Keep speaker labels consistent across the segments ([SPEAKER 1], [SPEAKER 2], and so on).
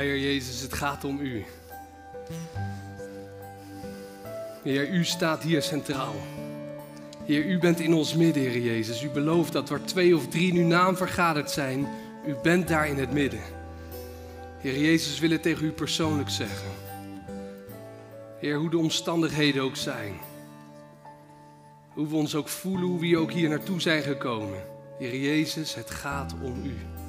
[SPEAKER 1] Heer Jezus, het gaat om U. Heer, U staat hier centraal. Heer, U bent in ons midden, Heer Jezus. U belooft dat waar twee of drie nu naam vergaderd zijn, U bent daar in het midden. Heer Jezus, wil het tegen U persoonlijk zeggen. Heer, hoe de omstandigheden ook zijn. Hoe we ons ook voelen, hoe we ook hier naartoe zijn gekomen. Heer Jezus, het gaat om U.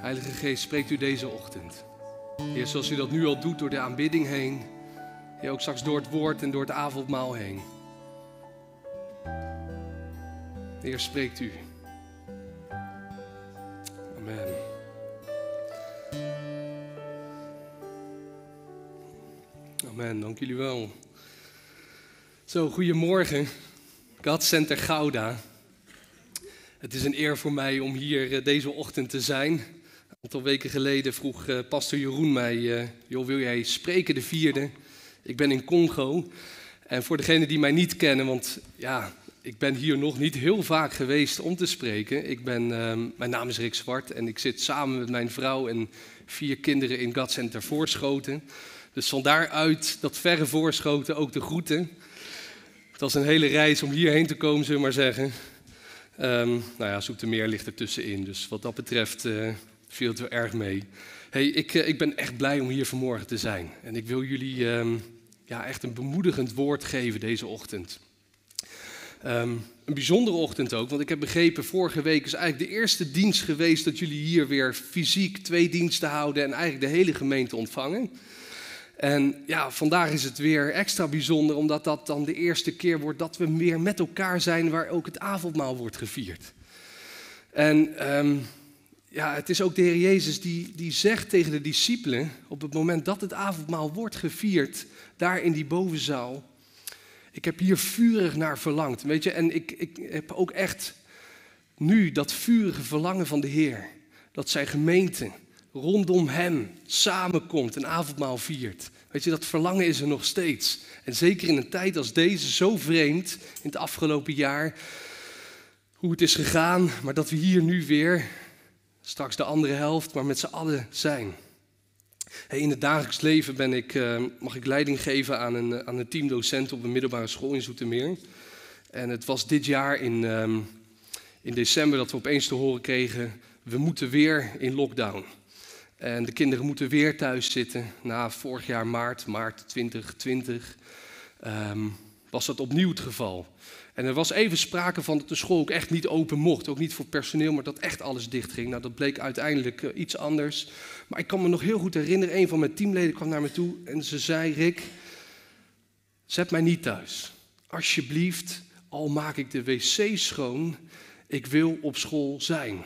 [SPEAKER 1] Heilige Geest, spreekt u deze ochtend. Heer, zoals u dat nu al doet door de aanbidding heen. Heer, ook straks door het woord en door het avondmaal heen. Heer, spreekt u. Amen. Amen, dank jullie wel. Zo, goedemorgen. God Center Gouda. Het is een eer voor mij om hier eh, deze ochtend te zijn. Aantal weken geleden vroeg uh, pastor Jeroen mij, uh, joh, wil jij spreken de vierde? Ik ben in Congo. En voor degenen die mij niet kennen, want ja, ik ben hier nog niet heel vaak geweest om te spreken. Ik ben, uh, mijn naam is Rick Zwart en ik zit samen met mijn vrouw en vier kinderen in Center Voorschoten. Dus van daaruit dat verre Voorschoten ook de groeten. Het was een hele reis om hierheen te komen, zullen we maar zeggen. Um, nou ja, Zoetermeer ligt er tussenin, dus wat dat betreft uh, viel het wel erg mee. Hey, ik, uh, ik ben echt blij om hier vanmorgen te zijn. En ik wil jullie um, ja, echt een bemoedigend woord geven deze ochtend. Um, een bijzondere ochtend ook, want ik heb begrepen, vorige week is eigenlijk de eerste dienst geweest dat jullie hier weer fysiek twee diensten houden en eigenlijk de hele gemeente ontvangen. En ja, vandaag is het weer extra bijzonder, omdat dat dan de eerste keer wordt dat we weer met elkaar zijn waar ook het avondmaal wordt gevierd. En um, ja, het is ook de Heer Jezus die, die zegt tegen de discipelen, op het moment dat het avondmaal wordt gevierd, daar in die bovenzaal, ik heb hier vurig naar verlangd. Weet je, en ik, ik heb ook echt nu dat vurige verlangen van de Heer, dat zijn gemeente rondom hem samenkomt, een avondmaal viert. Weet je, dat verlangen is er nog steeds. En zeker in een tijd als deze, zo vreemd in het afgelopen jaar, hoe het is gegaan, maar dat we hier nu weer, straks de andere helft, maar met z'n allen zijn. Hey, in het dagelijks leven ben ik, uh, mag ik leiding geven aan een, aan een teamdocent op een middelbare school in Zoetermeer. En het was dit jaar in, um, in december dat we opeens te horen kregen, we moeten weer in lockdown. En de kinderen moeten weer thuis zitten. Na vorig jaar maart, maart 2020, um, was dat opnieuw het geval. En er was even sprake van dat de school ook echt niet open mocht. Ook niet voor personeel, maar dat echt alles dicht ging. Nou, dat bleek uiteindelijk uh, iets anders. Maar ik kan me nog heel goed herinneren, een van mijn teamleden kwam naar me toe en ze zei, Rick, zet mij niet thuis. Alsjeblieft, al maak ik de wc schoon, ik wil op school zijn.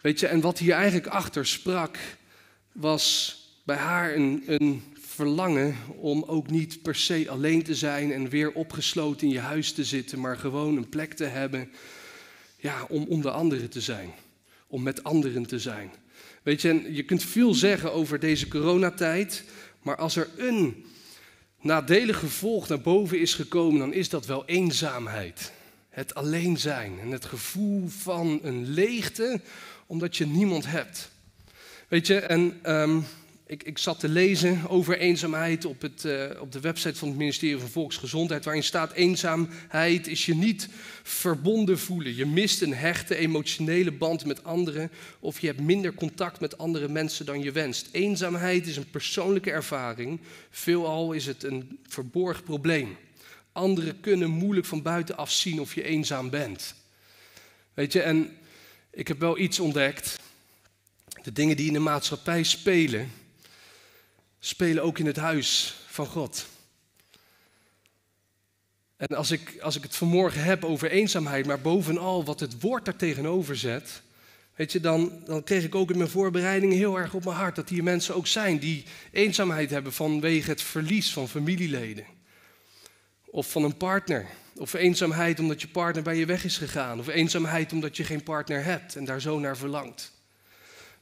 [SPEAKER 1] Weet je, en wat hier eigenlijk achter sprak, was bij haar een, een, verlangen om ook niet per se alleen te zijn en weer opgesloten in je huis te zitten, maar gewoon een plek te hebben ja, om onder anderen te zijn, om met anderen te zijn. Weet je, en je kunt veel zeggen over deze coronatijd, maar als er een nadelig gevolg naar boven is gekomen, dan is dat wel eenzaamheid. Het alleen zijn en het gevoel van een leegte omdat je niemand hebt. Weet je, en um, ik, ik, zat te lezen over eenzaamheid op, het, uh, op de website van het ministerie van Volksgezondheid, waarin staat: eenzaamheid is je niet verbonden voelen. Je mist een hechte emotionele band met anderen, of je hebt minder contact met andere mensen dan je wenst. Eenzaamheid is een persoonlijke ervaring, veelal is het een verborgen probleem. Anderen kunnen moeilijk van buitenaf zien of je eenzaam bent. Weet je, en ik heb wel iets ontdekt. De dingen die in de maatschappij spelen, spelen ook in het huis van God. En als ik, als ik het vanmorgen heb over eenzaamheid, maar bovenal wat het woord daar tegenover zet, weet je, dan, dan kreeg ik ook in mijn voorbereiding heel erg op mijn hart dat hier mensen ook zijn die eenzaamheid hebben vanwege het verlies van familieleden. Of van een partner. Of eenzaamheid omdat je partner bij je weg is gegaan. Of eenzaamheid omdat je geen partner hebt en daar zo naar verlangt.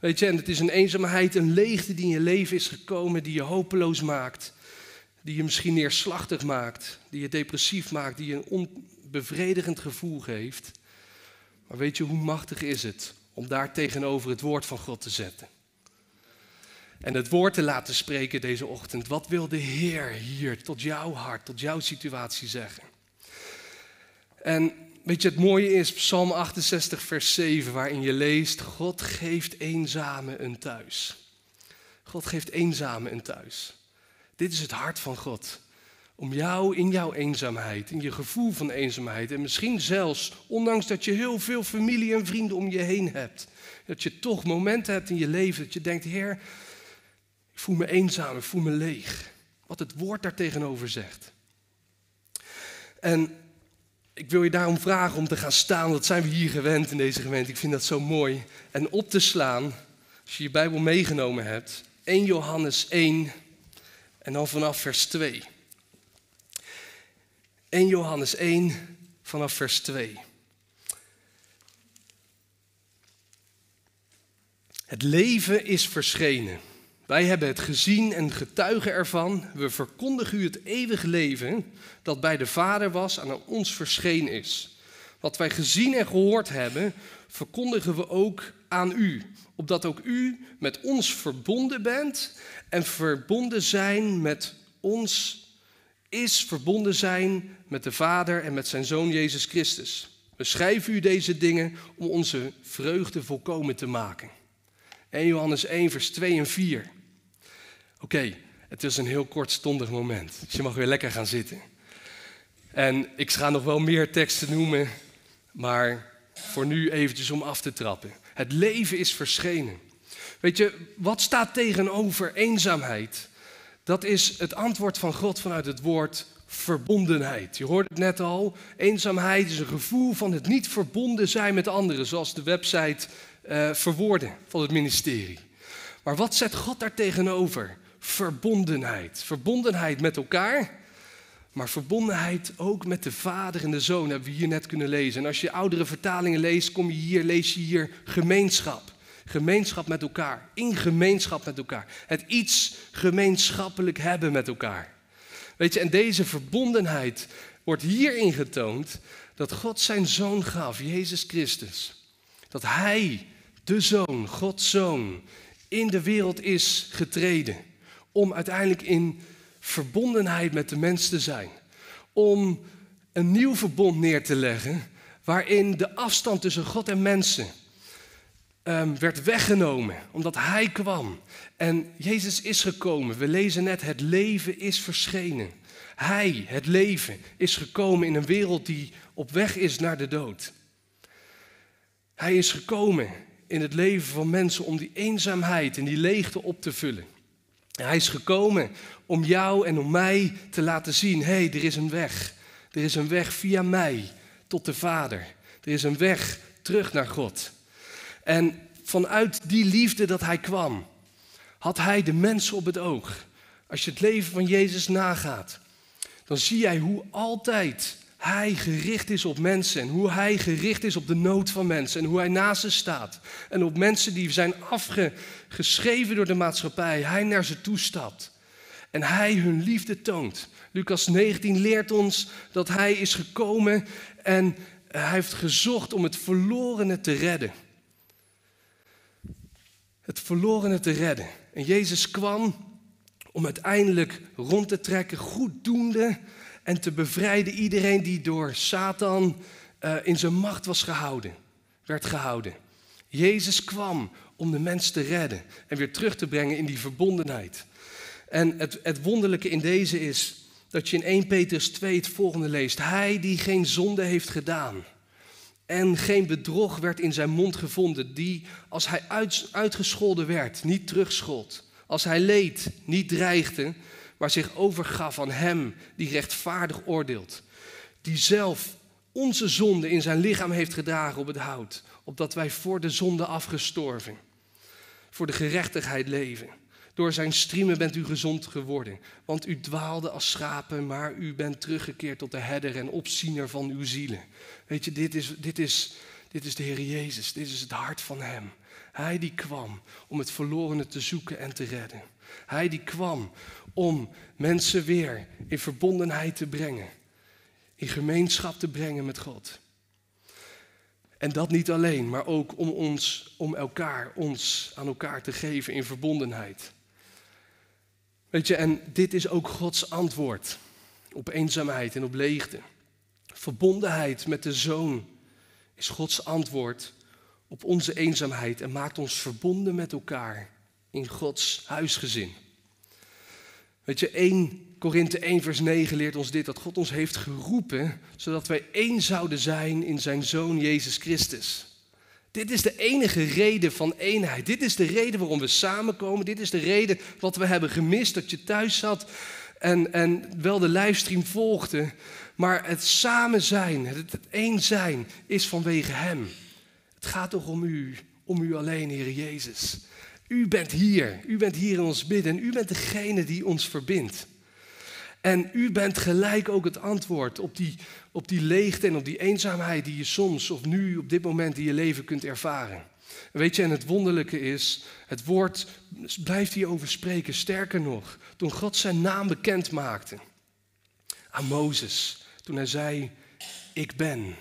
[SPEAKER 1] Weet je, en het is een eenzaamheid, een leegte die in je leven is gekomen, die je hopeloos maakt. Die je misschien neerslachtig maakt, die je depressief maakt, die je een onbevredigend gevoel geeft. Maar weet je, hoe machtig is het om daar tegenover het woord van God te zetten? En het woord te laten spreken deze ochtend. Wat wil de Heer hier tot jouw hart, tot jouw situatie zeggen? En weet je, het mooie is Psalm 68, vers 7, waarin je leest: God geeft eenzamen een thuis. God geeft eenzamen een thuis. Dit is het hart van God. Om jou in jouw eenzaamheid, in je gevoel van eenzaamheid en misschien zelfs, ondanks dat je heel veel familie en vrienden om je heen hebt, dat je toch momenten hebt in je leven dat je denkt, Heer, ik voel me eenzaam, ik voel me leeg. Wat het woord daar tegenover zegt. En ik wil je daarom vragen om te gaan staan, dat zijn we hier gewend in deze gemeente. Ik vind dat zo mooi. En op te slaan, als je je Bijbel meegenomen hebt, 1 Johannes 1 en dan vanaf vers 2. 1 Johannes 1 vanaf vers 2. Het leven is verschenen. Wij hebben het gezien en getuigen ervan. We verkondigen u het eeuwige leven dat bij de Vader was en aan ons verschenen is. Wat wij gezien en gehoord hebben, verkondigen we ook aan u, opdat ook u met ons verbonden bent en verbonden zijn met ons is verbonden zijn met de Vader en met zijn Zoon Jezus Christus. We schrijven u deze dingen om onze vreugde volkomen te maken. 1 Johannes 1, vers 2 en 4. Oké, het is een heel kortstondig moment, dus je mag weer lekker gaan zitten. En ik ga nog wel meer teksten noemen, maar voor nu eventjes om af te trappen. Het leven is verschenen. Weet je, wat staat tegenover eenzaamheid? Dat is het antwoord van God vanuit het woord verbondenheid. Je hoort het net al. Eenzaamheid is een gevoel van het niet verbonden zijn met anderen, zoals de website uh, verwoorden van het ministerie. Maar wat zet God daar tegenover? Verbondenheid. Verbondenheid met elkaar, maar verbondenheid ook met de Vader en de Zoon, hebben we hier net kunnen lezen. En als je oudere vertalingen leest, kom je hier, lees je hier gemeenschap. Gemeenschap met elkaar, in gemeenschap met elkaar. Het iets gemeenschappelijk hebben met elkaar. Weet je, en deze verbondenheid wordt hierin getoond dat God zijn zoon gaf, Jezus Christus. Dat Hij, de zoon, Gods zoon, in de wereld is getreden. Om uiteindelijk in verbondenheid met de mens te zijn. Om een nieuw verbond neer te leggen waarin de afstand tussen God en mensen um, werd weggenomen, omdat Hij kwam. En Jezus is gekomen. We lezen net, het leven is verschenen. Hij, het leven, is gekomen in een wereld die op weg is naar de dood. Hij is gekomen in het leven van mensen om die eenzaamheid en die leegte op te vullen. Hij is gekomen om jou en om mij te laten zien: hé, hey, er is een weg. Er is een weg via mij tot de Vader. Er is een weg terug naar God. En vanuit die liefde dat hij kwam, had hij de mensen op het oog. Als je het leven van Jezus nagaat, dan zie jij hoe altijd hij gericht is op mensen en hoe hij gericht is op de nood van mensen en hoe hij naast ze staat. En op mensen die zijn afgeschreven door de maatschappij, hij naar ze toestapt. En hij hun liefde toont. Lucas 19 leert ons dat hij is gekomen en hij heeft gezocht om het verlorene te redden het verlorene te redden. En Jezus kwam om uiteindelijk rond te trekken, goeddoende en te bevrijden iedereen die door Satan uh, in zijn macht was gehouden, werd gehouden. Jezus kwam om de mens te redden en weer terug te brengen in die verbondenheid. En het, het wonderlijke in deze is dat je in 1 Petrus 2 het volgende leest. Hij die geen zonde heeft gedaan en geen bedrog werd in zijn mond gevonden, die als hij uitgescholden werd, niet terugschold. Als hij leed, niet dreigde, maar zich overgaf aan hem die rechtvaardig oordeelt. die zelf onze zonde in zijn lichaam heeft gedragen op het hout, opdat wij voor de zonde afgestorven, voor de gerechtigheid leven. Door zijn striemen bent u gezond geworden. Want u dwaalde als schapen, maar u bent teruggekeerd tot de herder en opziener van uw zielen. Weet je, dit is, dit is, dit is de Heer Jezus. Dit is het hart van Hem. Hij die kwam om het verlorene te zoeken en te redden. Hij die kwam om mensen weer in verbondenheid te brengen. In gemeenschap te brengen met God. En dat niet alleen, maar ook om ons, om elkaar, ons aan elkaar te geven in verbondenheid. Weet je, en dit is ook Gods antwoord op eenzaamheid en op leegte. Verbondenheid met de Zoon is Gods antwoord op onze eenzaamheid en maakt ons verbonden met elkaar in Gods huisgezin. Weet je, 1 Korinthe 1 vers 9 leert ons dit, dat God ons heeft geroepen zodat wij één zouden zijn in zijn Zoon Jezus Christus. Dit is de enige reden van eenheid. Dit is de reden waarom we samenkomen. Dit is de reden wat we hebben gemist, dat je thuis zat en, en wel de livestream volgde. Maar het samen zijn, het, het één zijn, is vanwege Hem. Het gaat toch om u, om u alleen, Heer Jezus. U bent hier, u bent hier in ons midden en u bent degene die ons verbindt. En u bent gelijk ook het antwoord op die, op die leegte en op die eenzaamheid die je soms of nu op dit moment in je leven kunt ervaren. Weet je, en het wonderlijke is, het woord blijft hierover spreken. Sterker nog, toen God zijn naam bekend maakte aan Mozes, toen hij zei, ik ben.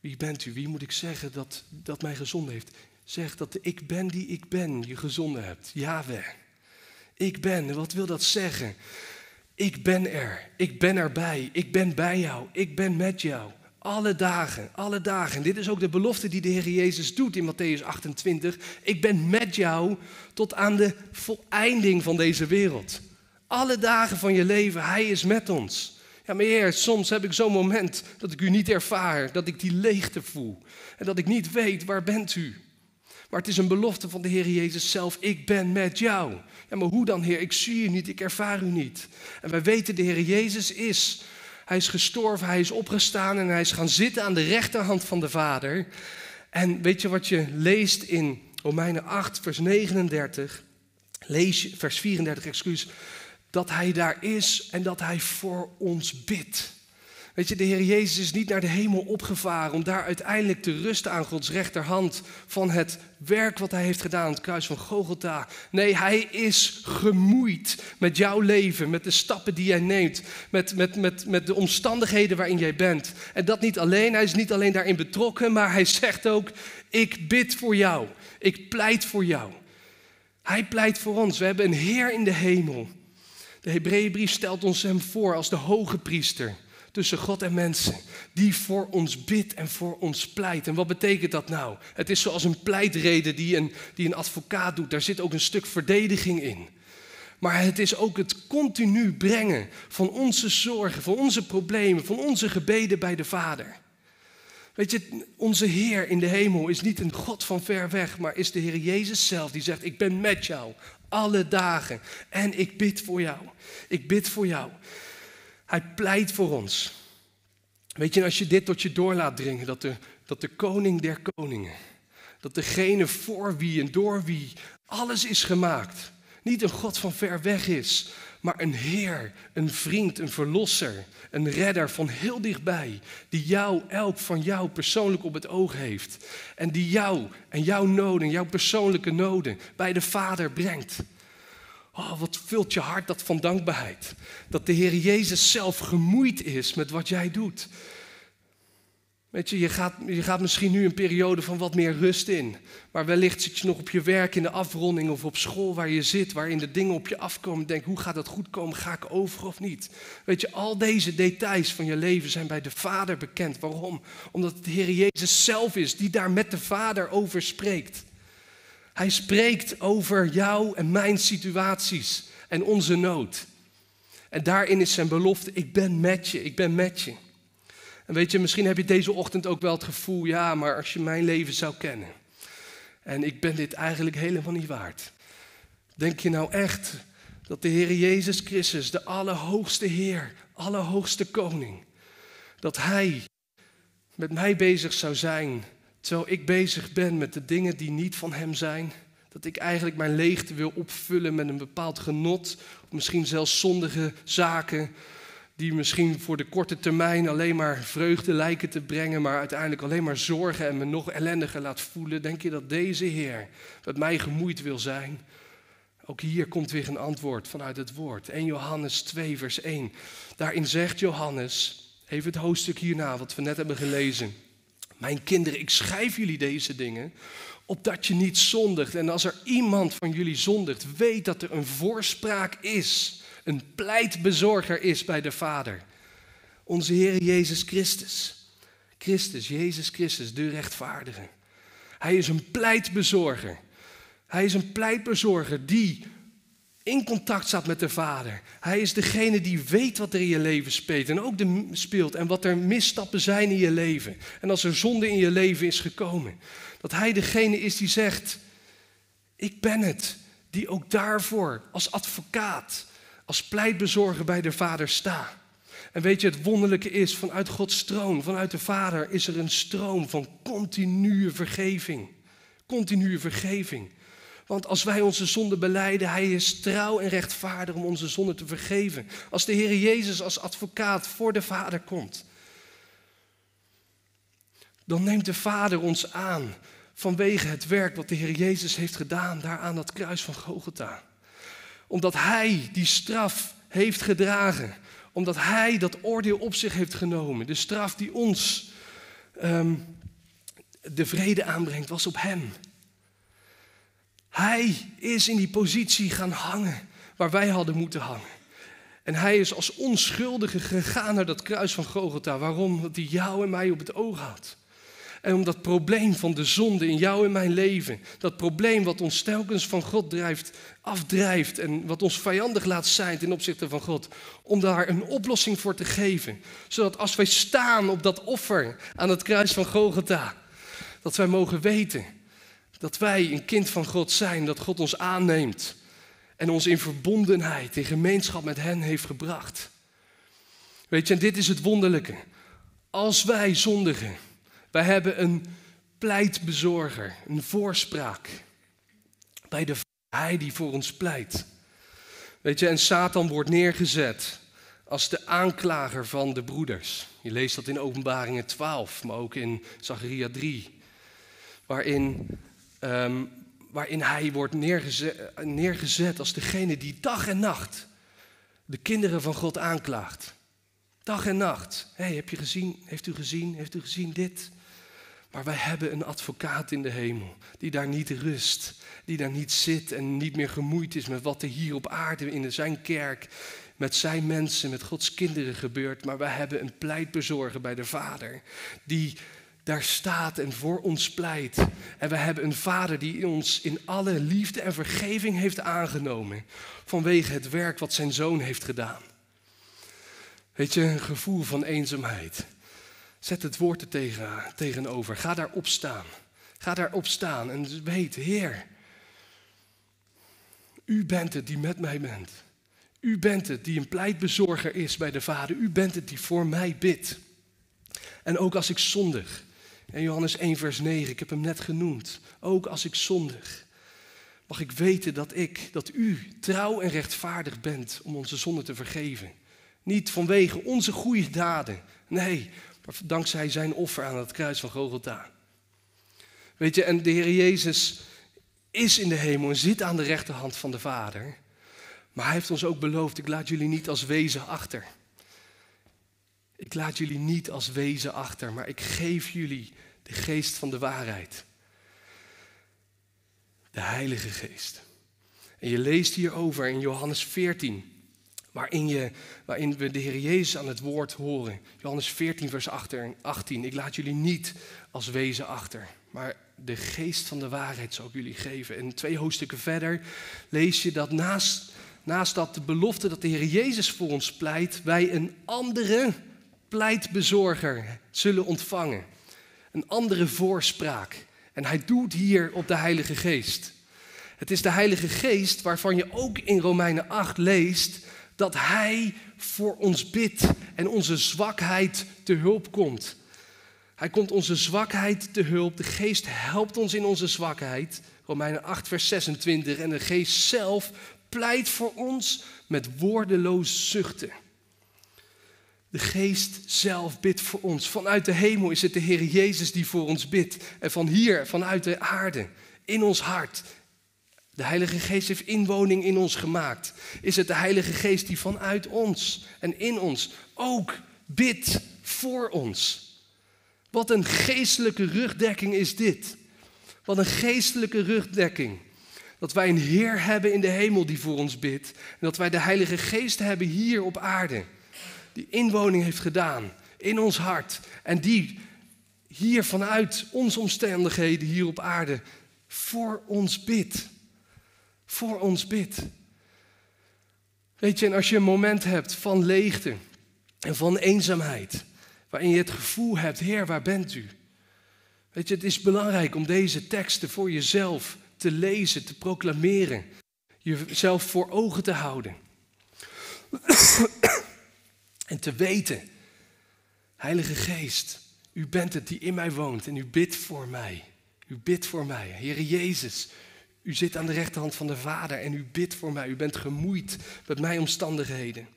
[SPEAKER 1] Wie bent u? Wie moet ik zeggen dat, dat mij gezonden heeft? Zeg dat de ik ben die ik ben je gezonden hebt. Yahweh. Ik ben. Wat wil dat zeggen? Ik ben er. Ik ben erbij. Ik ben bij jou. Ik ben met jou. Alle dagen, alle dagen. En dit is ook de belofte die de Heer Jezus doet in Matthäus 28. Ik ben met jou tot aan de voleinding van deze wereld. Alle dagen van je leven, Hij is met ons. Ja, maar Heer, soms heb ik zo'n moment dat ik u niet ervaar, dat ik die leegte voel. En dat ik niet weet, waar bent u? Maar het is een belofte van de Heer Jezus zelf. Ik ben met jou. Ja, maar hoe dan, Heer? Ik zie u niet, ik ervaar u niet. En wij weten, de Heer Jezus is. Hij is gestorven, hij is opgestaan en hij is gaan zitten aan de rechterhand van de Vader. En weet je wat je leest in Romeinen 8, vers 39? Lees je, vers 34, excuus. Dat hij daar is en dat hij voor ons bidt. Weet je, de Heer Jezus is niet naar de hemel opgevaren om daar uiteindelijk te rusten aan Gods rechterhand van het werk wat Hij heeft gedaan aan het kruis van Gogolta. Nee, Hij is gemoeid met jouw leven, met de stappen die jij neemt, met, met, met, met de omstandigheden waarin jij bent. En dat niet alleen, Hij is niet alleen daarin betrokken, maar Hij zegt ook, ik bid voor jou, ik pleit voor jou. Hij pleit voor ons, we hebben een Heer in de hemel. De Hebreeënbrief stelt ons hem voor als de hoge priester tussen God en mensen, die voor ons bidt en voor ons pleit. En wat betekent dat nou? Het is zoals een pleitrede die een, die een advocaat doet. Daar zit ook een stuk verdediging in. Maar het is ook het continu brengen van onze zorgen, van onze problemen, van onze gebeden bij de Vader. Weet je, onze Heer in de hemel is niet een God van ver weg, maar is de Heer Jezus zelf die zegt: Ik ben met jou alle dagen en ik bid voor jou. Ik bid voor jou. Hij pleit voor ons. Weet je, als je dit tot je door laat dringen, dat de, dat de koning der koningen, dat degene voor wie en door wie alles is gemaakt, niet een God van ver weg is, maar een Heer, een vriend, een verlosser, een redder van heel dichtbij, die jou, elk van jou persoonlijk op het oog heeft. En die jou en jouw noden, jouw persoonlijke noden bij de Vader brengt. Oh, wat vult je hart dat van dankbaarheid. Dat de Heer Jezus zelf gemoeid is met wat jij doet. Weet je, je gaat, je gaat misschien nu een periode van wat meer rust in. Maar wellicht zit je nog op je werk in de afronding of op school waar je zit, waarin de dingen op je afkomen. Denk, hoe gaat dat goed komen? Ga ik over of niet? Weet je, al deze details van je leven zijn bij de Vader bekend. Waarom? Omdat het de Heer Jezus zelf is die daar met de Vader over spreekt. Hij spreekt over jou en mijn situaties en onze nood. En daarin is zijn belofte, ik ben met je, ik ben met je. En weet je, misschien heb je deze ochtend ook wel het gevoel, ja, maar als je mijn leven zou kennen. En ik ben dit eigenlijk helemaal niet waard. Denk je nou echt dat de Heer Jezus Christus, de Allerhoogste Heer, Allerhoogste Koning, dat Hij met mij bezig zou zijn, terwijl ik bezig ben met de dingen die niet van Hem zijn. Dat ik eigenlijk mijn leegte wil opvullen met een bepaald genot, of misschien zelfs zondige zaken, die misschien voor de korte termijn alleen maar vreugde lijken te brengen, maar uiteindelijk alleen maar zorgen en me nog ellendiger laat voelen. Denk je dat deze Heer met mij gemoeid wil zijn? Ook hier komt weer een antwoord vanuit het woord. 1 Johannes 2, vers 1. Daarin zegt Johannes, even het hoofdstuk hierna, wat we net hebben gelezen. Mijn kinderen, ik schrijf jullie deze dingen, opdat je niet zondigt. En als er iemand van jullie zondigt, weet dat er een voorspraak is, een pleitbezorger is bij de Vader. Onze Heer Jezus Christus. Christus, Jezus Christus, de rechtvaardige. Hij is een pleitbezorger. Hij is een pleitbezorger die in contact staat met de Vader. Hij is degene die weet wat er in je leven speelt en ook de, speelt en wat er misstappen zijn in je leven. En als er zonde in je leven is gekomen, dat Hij degene is die zegt, ik ben het, die ook daarvoor als advocaat, als pleitbezorger bij de Vader sta. En weet je, het wonderlijke is, vanuit Gods stroom, vanuit de Vader, is er een stroom van continue vergeving. Continue vergeving. Want als wij onze zonde beleiden, Hij is trouw en rechtvaardig om onze zonde te vergeven. Als de Heer Jezus als advocaat voor de Vader komt, dan neemt de Vader ons aan vanwege het werk wat de Heer Jezus heeft gedaan daar aan dat kruis van Golgotha. Omdat Hij die straf heeft gedragen, omdat Hij dat oordeel op zich heeft genomen, de straf die ons um, de vrede aanbrengt, was op Hem. Hij is in die positie gaan hangen waar wij hadden moeten hangen. En hij is als onschuldige gegaan naar dat kruis van Golgotha. Waarom? Omdat hij jou en mij op het oog had. En om dat probleem van de zonde in jou en mijn leven, dat probleem wat ons telkens van God drijft, afdrijft en wat ons vijandig laat zijn ten opzichte van God, om daar een oplossing voor te geven. Zodat als wij staan op dat offer aan het kruis van Golgotha, dat wij mogen weten dat wij een kind van God zijn, dat God ons aanneemt en ons in verbondenheid, in gemeenschap met hen heeft gebracht. Weet je, en dit is het wonderlijke. Als wij zondigen, wij hebben een pleitbezorger, een voorspraak bij de Hij die voor ons pleit. Weet je, en Satan wordt neergezet als de aanklager van de broeders. Je leest dat in Openbaringen 12, maar ook in Zacharia 3, waarin um, waarin hij wordt neergezet, neergezet als degene die dag en nacht de kinderen van God aanklaagt. Dag en nacht. hey, heb je gezien? Heeft u gezien? Heeft u gezien dit? Maar wij hebben een advocaat in de hemel die daar niet rust, die daar niet zit en niet meer gemoeid is met wat er hier op aarde in zijn kerk, met zijn mensen, met Gods kinderen gebeurt. Maar wij hebben een pleitbezorger bij de Vader die daar staat en voor ons pleit. En we hebben een vader die ons in alle liefde en vergeving heeft aangenomen vanwege het werk wat zijn zoon heeft gedaan. Weet je, een gevoel van eenzaamheid. Zet het woord er tegen, tegenover. Ga daarop staan. Ga daarop staan en weet, Heer, u bent het die met mij bent. U bent het die een pleitbezorger is bij de Vader. U bent het die voor mij bidt. En ook als ik zondig, en Johannes 1, vers 9, ik heb hem net genoemd. Ook als ik zondig, mag ik weten dat ik, dat u trouw en rechtvaardig bent om onze zonde te vergeven. Niet vanwege onze goede daden, nee, maar dankzij zijn offer aan het kruis van Golgotha. Weet je, en de Heer Jezus is in de hemel en zit aan de rechterhand van de Vader. Maar hij heeft ons ook beloofd, ik laat jullie niet als wezen achter. Ik laat jullie niet als wezen achter, maar ik geef jullie de geest van de waarheid. De Heilige Geest. En je leest hierover in Johannes 14, waarin, je, waarin we de Heer Jezus aan het woord horen. Johannes 14, vers 18. Ik laat jullie niet als wezen achter, maar de geest van de waarheid zal ik jullie geven. En twee hoofdstukken verder lees je dat naast, naast dat de belofte dat de Heer Jezus voor ons pleit, wij een andere pleitbezorger zullen ontvangen. Een andere voorspraak. En hij doet hier op de Heilige Geest. Het is de Heilige Geest waarvan je ook in Romeinen 8 leest Dat Hij voor ons bidt en onze zwakheid te hulp komt. Hij komt onze zwakheid te hulp. De geest helpt ons in onze zwakheid. Romeinen 8, vers 26. En de geest zelf pleit voor ons met woordeloos zuchten. De geest zelf bidt voor ons. Vanuit de hemel is het de Heer Jezus die voor ons bidt. En van hier, vanuit de aarde, in ons hart. De Heilige Geest heeft inwoning in ons gemaakt. Is het de Heilige Geest die vanuit ons en in ons ook bidt voor ons. Wat een geestelijke rugdekking is dit. Wat een geestelijke rugdekking. Dat wij een Heer hebben in de hemel die voor ons bidt. En dat wij de Heilige Geest hebben hier op aarde. Die inwoning heeft gedaan in ons hart. En die hier vanuit onze omstandigheden hier op aarde voor ons bidt. Voor ons bidt. Weet je, en als je een moment hebt van leegte en van eenzaamheid, waarin je het gevoel hebt, Heer, waar bent u? Weet je, het is belangrijk om deze teksten voor jezelf te lezen, te proclameren, jezelf voor ogen te houden. En te weten, Heilige Geest, u bent het die in mij woont en u bidt voor mij. U bidt voor mij. Heer Jezus, u zit aan de rechterhand van de Vader en u bidt voor mij. U bent gemoeid met mijn omstandigheden.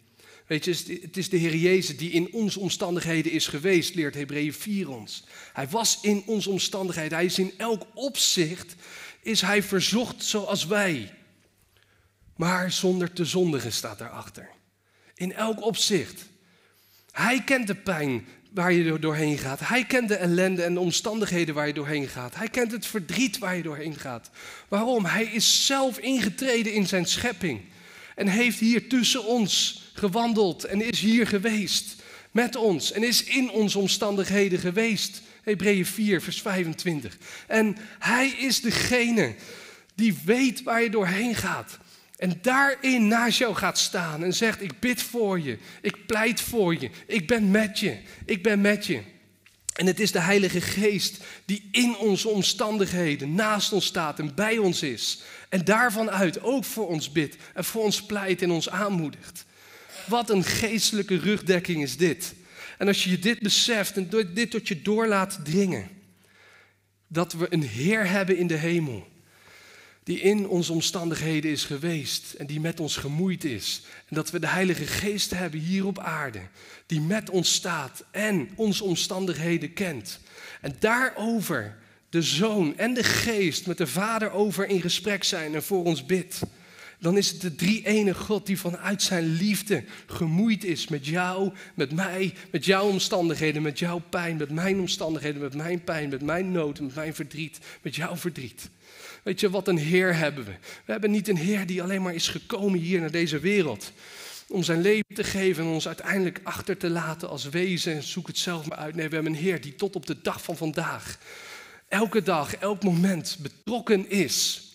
[SPEAKER 1] Weet je, het is de Heer Jezus die in onze omstandigheden is geweest, leert Hebreeën 4 ons. Hij was in onze omstandigheden. Hij is in elk opzicht, is hij verzocht zoals wij. Maar zonder te zondigen staat daarachter. In elk opzicht. Hij kent de pijn waar je doorheen gaat. Hij kent de ellende en de omstandigheden waar je doorheen gaat. Hij kent het verdriet waar je doorheen gaat. Waarom? Hij is zelf ingetreden in zijn schepping. En heeft hier tussen ons gewandeld en is hier geweest. Met ons en is in onze omstandigheden geweest. Hebreeën 4, vers 25. En hij is degene die weet waar je doorheen gaat. En daarin naast jou gaat staan en zegt: Ik bid voor je, ik pleit voor je, ik ben met je, ik ben met je. En het is de Heilige Geest die in onze omstandigheden naast ons staat en bij ons is. En daarvan uit ook voor ons bidt en voor ons pleit en ons aanmoedigt. Wat een geestelijke rugdekking is dit. En als je dit beseft en dit tot je door laat dringen, dat we een Heer hebben in de hemel die in onze omstandigheden is geweest en die met ons gemoeid is. En dat we de Heilige Geest hebben hier op aarde, die met ons staat en onze omstandigheden kent. En daarover de Zoon en de Geest met de Vader over in gesprek zijn en voor ons bidt. Dan is het de drie ene God die vanuit zijn liefde gemoeid is met jou, met mij, met jouw omstandigheden, met jouw pijn, met mijn omstandigheden, met mijn pijn, met mijn nood, met mijn verdriet, met jouw verdriet. Weet je, wat een Heer hebben we. We hebben niet een Heer die alleen maar is gekomen hier naar deze wereld. Om zijn leven te geven en ons uiteindelijk achter te laten als wezen. En zoek het zelf maar uit. Nee, we hebben een Heer die tot op de dag van vandaag, elke dag, elk moment betrokken is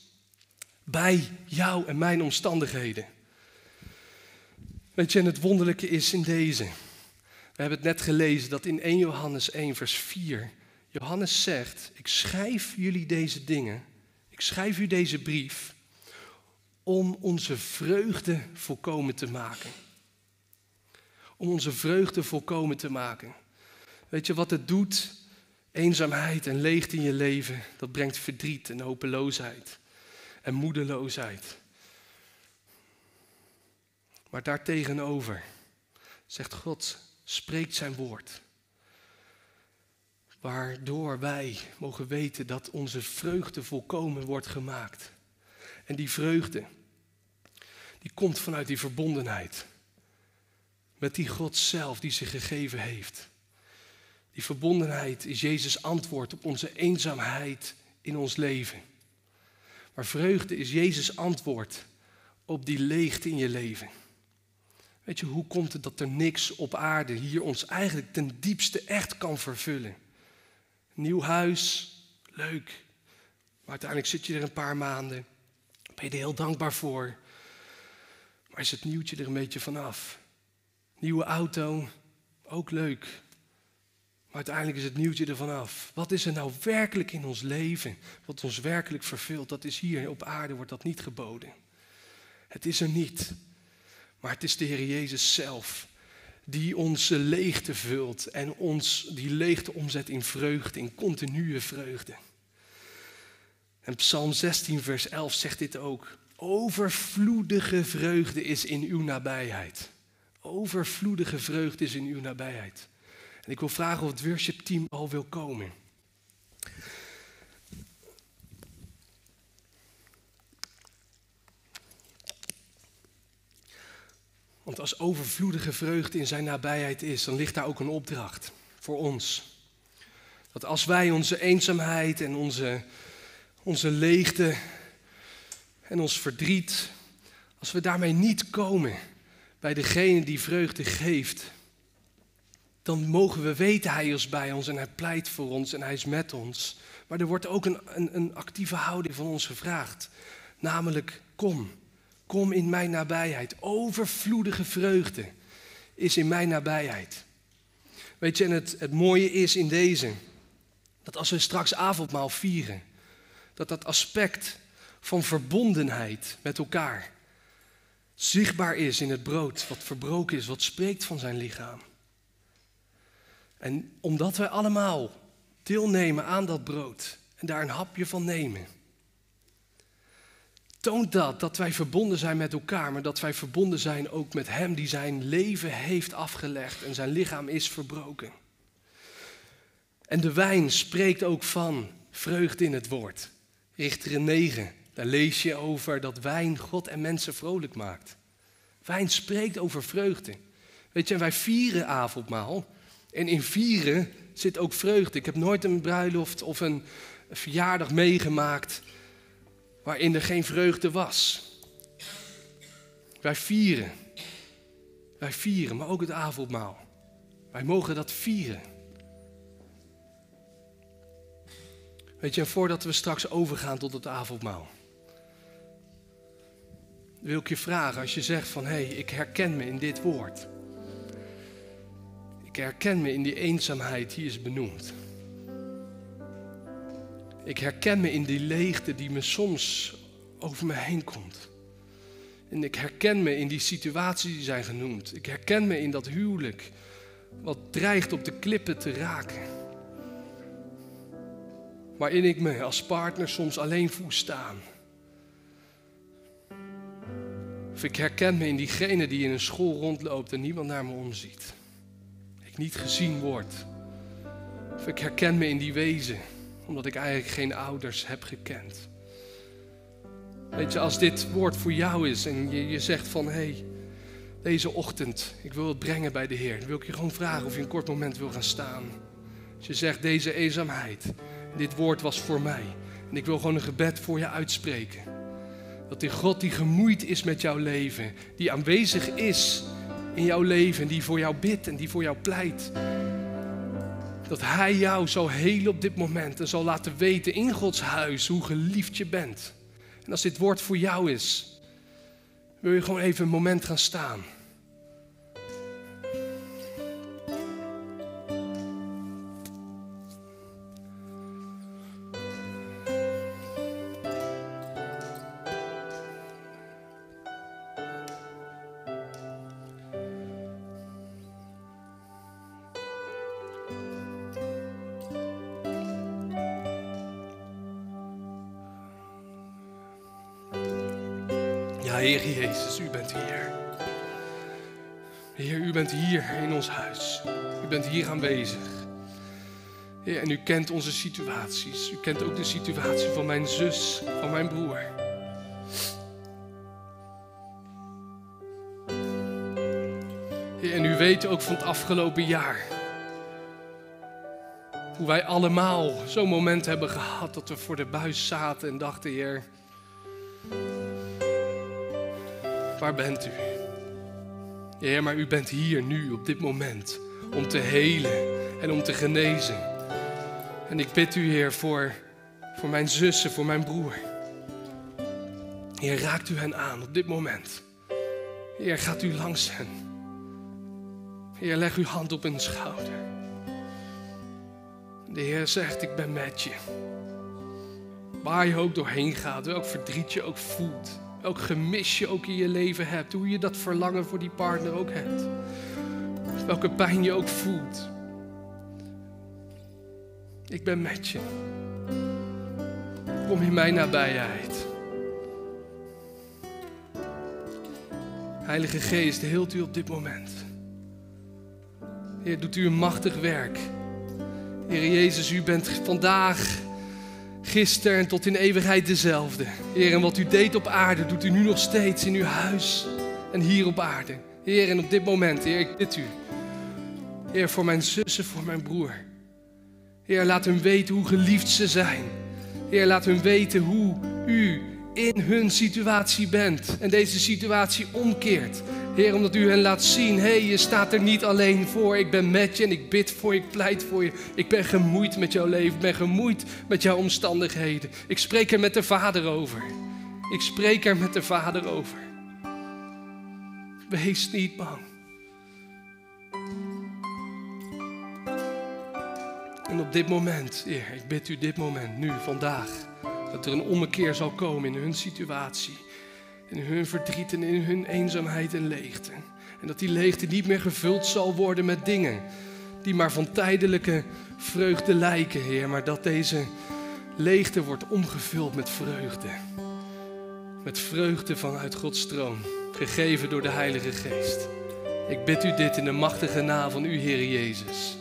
[SPEAKER 1] bij jou en mijn omstandigheden. Weet je, en het wonderlijke is in deze. We hebben het net gelezen dat in 1 Johannes 1, vers 4, Johannes zegt: Ik schrijf jullie deze dingen schrijf u deze brief om onze vreugde volkomen te maken. Om onze vreugde volkomen te maken. Weet je wat het doet? Eenzaamheid en leegte in je leven, dat brengt verdriet en hopeloosheid en moedeloosheid. Maar daartegenover zegt God, spreekt zijn woord. Waardoor wij mogen weten dat onze vreugde volkomen wordt gemaakt. En die vreugde, die komt vanuit die verbondenheid. Met die God zelf die zich gegeven heeft. Die verbondenheid is Jezus' antwoord op onze eenzaamheid in ons leven. Maar vreugde is Jezus' antwoord op die leegte in je leven. Weet je, hoe komt het dat er niks op aarde hier ons eigenlijk ten diepste echt kan vervullen? Nieuw huis, leuk. Maar uiteindelijk zit je er een paar maanden. Ben je er heel dankbaar voor. Maar is het nieuwtje er een beetje vanaf? Nieuwe auto, ook leuk. Maar uiteindelijk is het nieuwtje er vanaf. Wat is er nou werkelijk in ons leven? Wat ons werkelijk vervult? Dat is hier op aarde, wordt dat niet geboden. Het is er niet. Maar het is de Heer Jezus zelf die onze leegte vult en ons die leegte omzet in vreugde, in continue vreugde. En Psalm 16, vers 11 zegt dit ook. Overvloedige vreugde is in uw nabijheid. Overvloedige vreugde is in uw nabijheid. En ik wil vragen of het worshipteam al wil komen. Want als overvloedige vreugde in zijn nabijheid is, dan ligt daar ook een opdracht voor ons. Dat als wij onze eenzaamheid en onze, onze leegte en ons verdriet, als we daarmee niet komen bij degene die vreugde geeft, dan mogen we weten, Hij is bij ons en Hij pleit voor ons en Hij is met ons. Maar er wordt ook een, een, een actieve houding van ons gevraagd. Namelijk, kom, kom in mijn nabijheid. Overvloedige vreugde is in mijn nabijheid. Weet je, en het, het mooie is in deze, dat als we straks avondmaal vieren, dat dat aspect van verbondenheid met elkaar zichtbaar is in het brood wat verbroken is, wat spreekt van zijn lichaam. En omdat wij allemaal deelnemen aan dat brood en daar een hapje van nemen, toont dat dat wij verbonden zijn met elkaar, maar dat wij verbonden zijn ook met Hem die zijn leven heeft afgelegd en zijn lichaam is verbroken. En de wijn spreekt ook van vreugde in het woord. Richter 9, daar lees je over dat wijn God en mensen vrolijk maakt. Wijn spreekt over vreugde. Weet je, wij vieren avondmaal. En in vieren zit ook vreugde. Ik heb nooit een bruiloft of een verjaardag meegemaakt waarin er geen vreugde was. Wij vieren. Wij vieren, maar ook het avondmaal. Wij mogen dat vieren. Weet je, en voordat we straks overgaan tot het avondmaal, wil ik je vragen als je zegt van hé, hey, ik herken me in dit woord. Ik herken me in die eenzaamheid die is benoemd. Ik herken me in die leegte die me soms over me heen komt. En ik herken me in die situaties die zijn genoemd. Ik herken me in dat huwelijk wat dreigt op de klippen te raken. Waarin ik me als partner soms alleen voel staan. Of ik herken me in diegene die in een school rondloopt en niemand naar me omziet. Ik niet gezien word. Of ik herken me in die wezen omdat ik eigenlijk geen ouders heb gekend. Weet je, als dit woord voor jou is en je, je zegt van hé, hey, deze ochtend, ik wil het brengen bij de Heer, dan wil ik je gewoon vragen of je een kort moment wil gaan staan. Als je zegt deze eenzaamheid, dit woord was voor mij en ik wil gewoon een gebed voor je uitspreken. Dat die God die gemoeid is met jouw leven, die aanwezig is in jouw leven, die voor jou bidt en die voor jou pleit, dat Hij jou zal helen op dit moment en zal laten weten in Gods huis hoe geliefd je bent. En als dit woord voor jou is, wil je gewoon even een moment gaan staan. Hier aanwezig. En u kent onze situaties. U kent ook de situatie van mijn zus, van mijn broer. En u weet ook van het afgelopen jaar. Hoe wij allemaal zo'n moment hebben gehad dat we voor de buis zaten en dachten, Heer, waar bent u? Heer, maar u bent hier nu op dit moment om te helen en om te genezen. En ik bid u, Heer, voor, voor mijn zussen, voor mijn broer. Heer, raakt u hen aan op dit moment. Heer, gaat u langs hen. Heer, leg uw hand op hun schouder. De Heer zegt, ik ben met je. Waar je ook doorheen gaat, welk verdriet je ook voelt Welk gemis je ook in je leven hebt. Hoe je dat verlangen voor die partner ook hebt. Welke pijn je ook voelt. Ik ben met je. Kom in mijn nabijheid. Heilige Geest, heelt u op dit moment. Heer, doet u een machtig werk. Heer Jezus, u bent vandaag, gisteren en tot in eeuwigheid dezelfde. Heer, en wat u deed op aarde, doet u nu nog steeds in uw huis en hier op aarde. Heer, en op dit moment, Heer, ik bid u. Heer, voor mijn zussen, voor mijn broer. Heer, laat hun weten hoe geliefd ze zijn. Heer, laat hun weten hoe u in hun situatie bent en deze situatie omkeert. Heer, omdat u hen laat zien, hé, hey, je staat er niet alleen voor. Ik ben met je en ik bid voor je, ik pleit voor je. Ik ben gemoeid met jouw leven, ik ben gemoeid met jouw omstandigheden. Ik spreek er met de Vader over. Ik spreek er met de Vader over. Wees niet bang. En op dit moment, Heer, ik bid u dit moment, nu, vandaag, dat er een ommekeer zal komen in hun situatie. In hun verdriet en in hun eenzaamheid en leegte. En dat die leegte niet meer gevuld zal worden met dingen die maar van tijdelijke vreugde lijken, Heer. Maar dat deze leegte wordt omgevuld met vreugde. Met vreugde vanuit Gods troon, gegeven door de Heilige Geest. Ik bid u dit in de machtige naam van u, Heer Jezus.